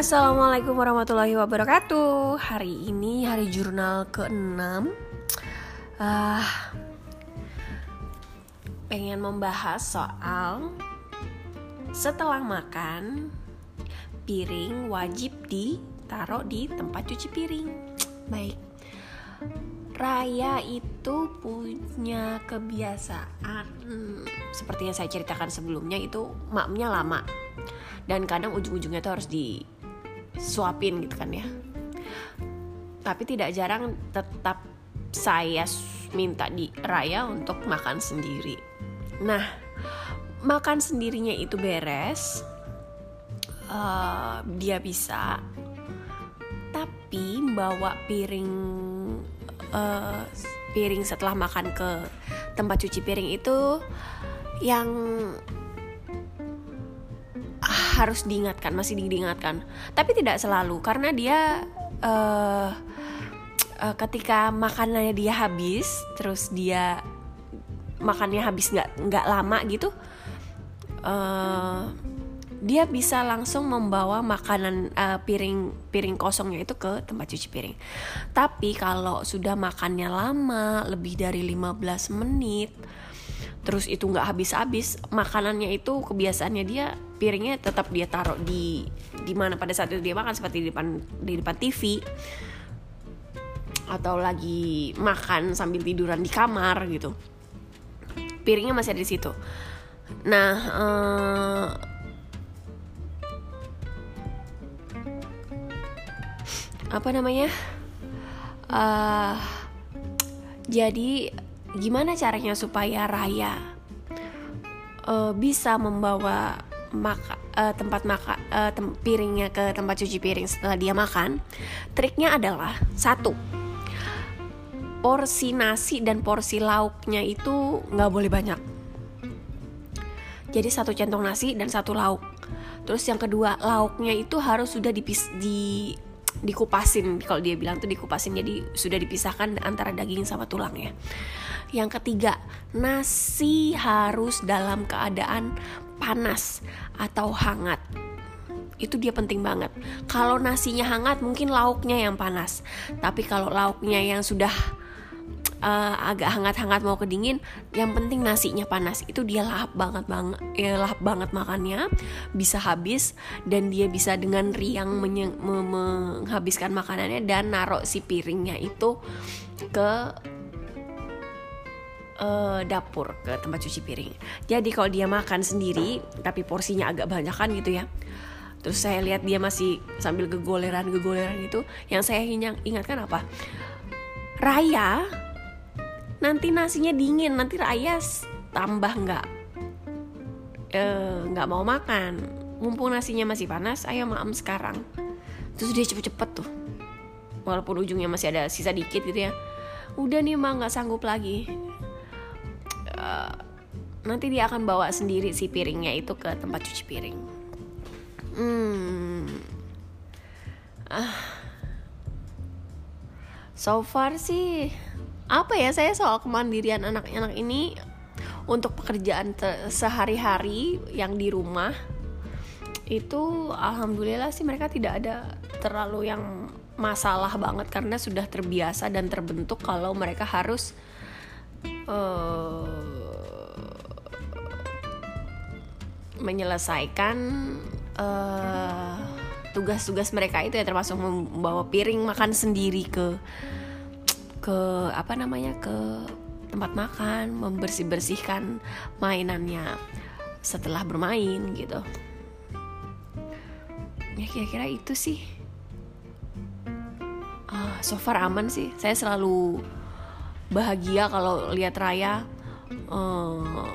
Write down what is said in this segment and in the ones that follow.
Assalamualaikum warahmatullahi wabarakatuh. Hari ini hari jurnal ke-6 uh, Pengen membahas soal Setelah makan Piring wajib ditaruh di tempat cuci piring. Baik. Raya itu punya kebiasaan. Seperti yang saya ceritakan sebelumnya itu maknya lama. Dan kadang ujung-ujungnya tuh harus di suapin gitu kan ya. Tapi tidak jarang tetap saya minta di Raya untuk makan sendiri. Nah makan sendirinya itu beres uh, dia bisa. Tapi bawa piring uh, piring setelah makan ke tempat cuci piring itu yang harus diingatkan masih diingatkan tapi tidak selalu karena dia uh, uh, ketika makanannya dia habis terus dia makannya habis nggak nggak lama gitu uh, dia bisa langsung membawa makanan uh, piring piring kosongnya itu ke tempat cuci piring. Tapi kalau sudah makannya lama, lebih dari 15 menit, terus itu nggak habis-habis makanannya itu kebiasaannya dia piringnya tetap dia taruh di di mana pada saat itu dia makan seperti di depan di depan TV atau lagi makan sambil tiduran di kamar gitu. Piringnya masih ada di situ. Nah uh, apa namanya? Uh, jadi gimana caranya supaya Raya uh, bisa membawa maka uh, tempat maka uh, tem piringnya ke tempat cuci piring setelah dia makan? Triknya adalah satu porsi nasi dan porsi lauknya itu nggak boleh banyak. Jadi satu centong nasi dan satu lauk. Terus yang kedua lauknya itu harus sudah dipis di dikupasin kalau dia bilang tuh dikupasin jadi sudah dipisahkan antara daging sama tulangnya yang ketiga, nasi harus dalam keadaan panas atau hangat. Itu dia penting banget. Kalau nasinya hangat, mungkin lauknya yang panas. Tapi kalau lauknya yang sudah uh, agak hangat-hangat mau kedingin, yang penting nasinya panas. Itu dia lahap banget banget, ya, lahap banget makannya, bisa habis dan dia bisa dengan riang menghabiskan makanannya dan naruh si piringnya itu ke uh, dapur ke tempat cuci piring. Jadi kalau dia makan sendiri tapi porsinya agak banyak kan gitu ya. Terus saya lihat dia masih sambil gegoleran-gegoleran gitu. Yang saya ingatkan apa? Raya nanti nasinya dingin, nanti Raya tambah nggak eh, nggak uh, mau makan. Mumpung nasinya masih panas, ayo maam sekarang. Terus dia cepet-cepet tuh. Walaupun ujungnya masih ada sisa dikit gitu ya. Udah nih mah nggak sanggup lagi Eh, nanti dia akan bawa sendiri si piringnya itu ke tempat cuci piring. Hmm. Uh. So far sih apa ya saya soal kemandirian anak-anak ini untuk pekerjaan sehari-hari yang di rumah itu alhamdulillah sih mereka tidak ada terlalu yang masalah banget karena sudah terbiasa dan terbentuk kalau mereka harus uh, menyelesaikan tugas eh, tugas-tugas mereka itu ya termasuk membawa piring makan sendiri ke ke apa namanya ke tempat makan membersih bersihkan mainannya setelah bermain gitu. Ya kira-kira itu sih. Uh, so far aman sih. Saya selalu bahagia kalau lihat Raya uh,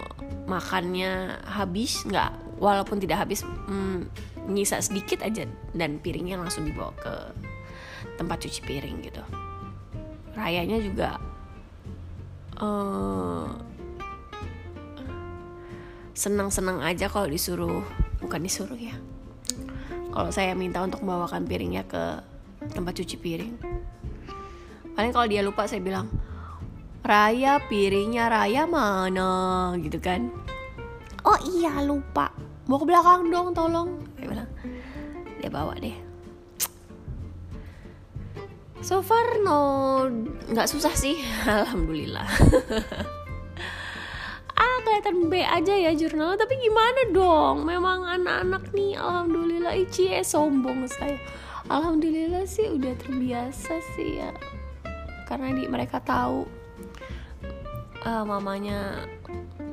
makannya habis nggak walaupun tidak habis hmm, nyisa sedikit aja dan piringnya langsung dibawa ke tempat cuci piring gitu rayanya juga uh, senang-senang aja kalau disuruh bukan disuruh ya. Kalau saya minta untuk membawakan piringnya ke tempat cuci piring. Paling kalau dia lupa saya bilang Raya piringnya Raya mana? Gitu kan. Oh iya lupa. Mau ke belakang dong tolong. Dia bilang dia bawa deh so far no nggak susah sih. Alhamdulillah. Ah kelihatan B aja ya jurnal tapi gimana dong? Memang anak-anak nih alhamdulillah ici eh sombong saya. Alhamdulillah sih udah terbiasa sih ya. Karena di mereka tahu uh, mamanya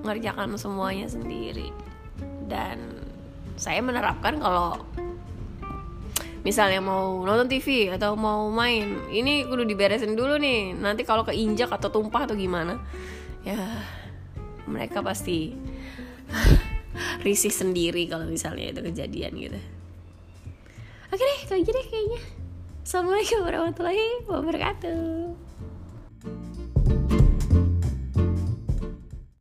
ngerjakan semuanya sendiri. Dan saya menerapkan kalau misalnya mau nonton TV atau mau main ini kudu diberesin dulu nih. Nanti kalau keinjak atau tumpah atau gimana ya mereka pasti risih sendiri kalau misalnya itu kejadian gitu. Oke deh kayak gini kayaknya. Assalamualaikum warahmatullahi wabarakatuh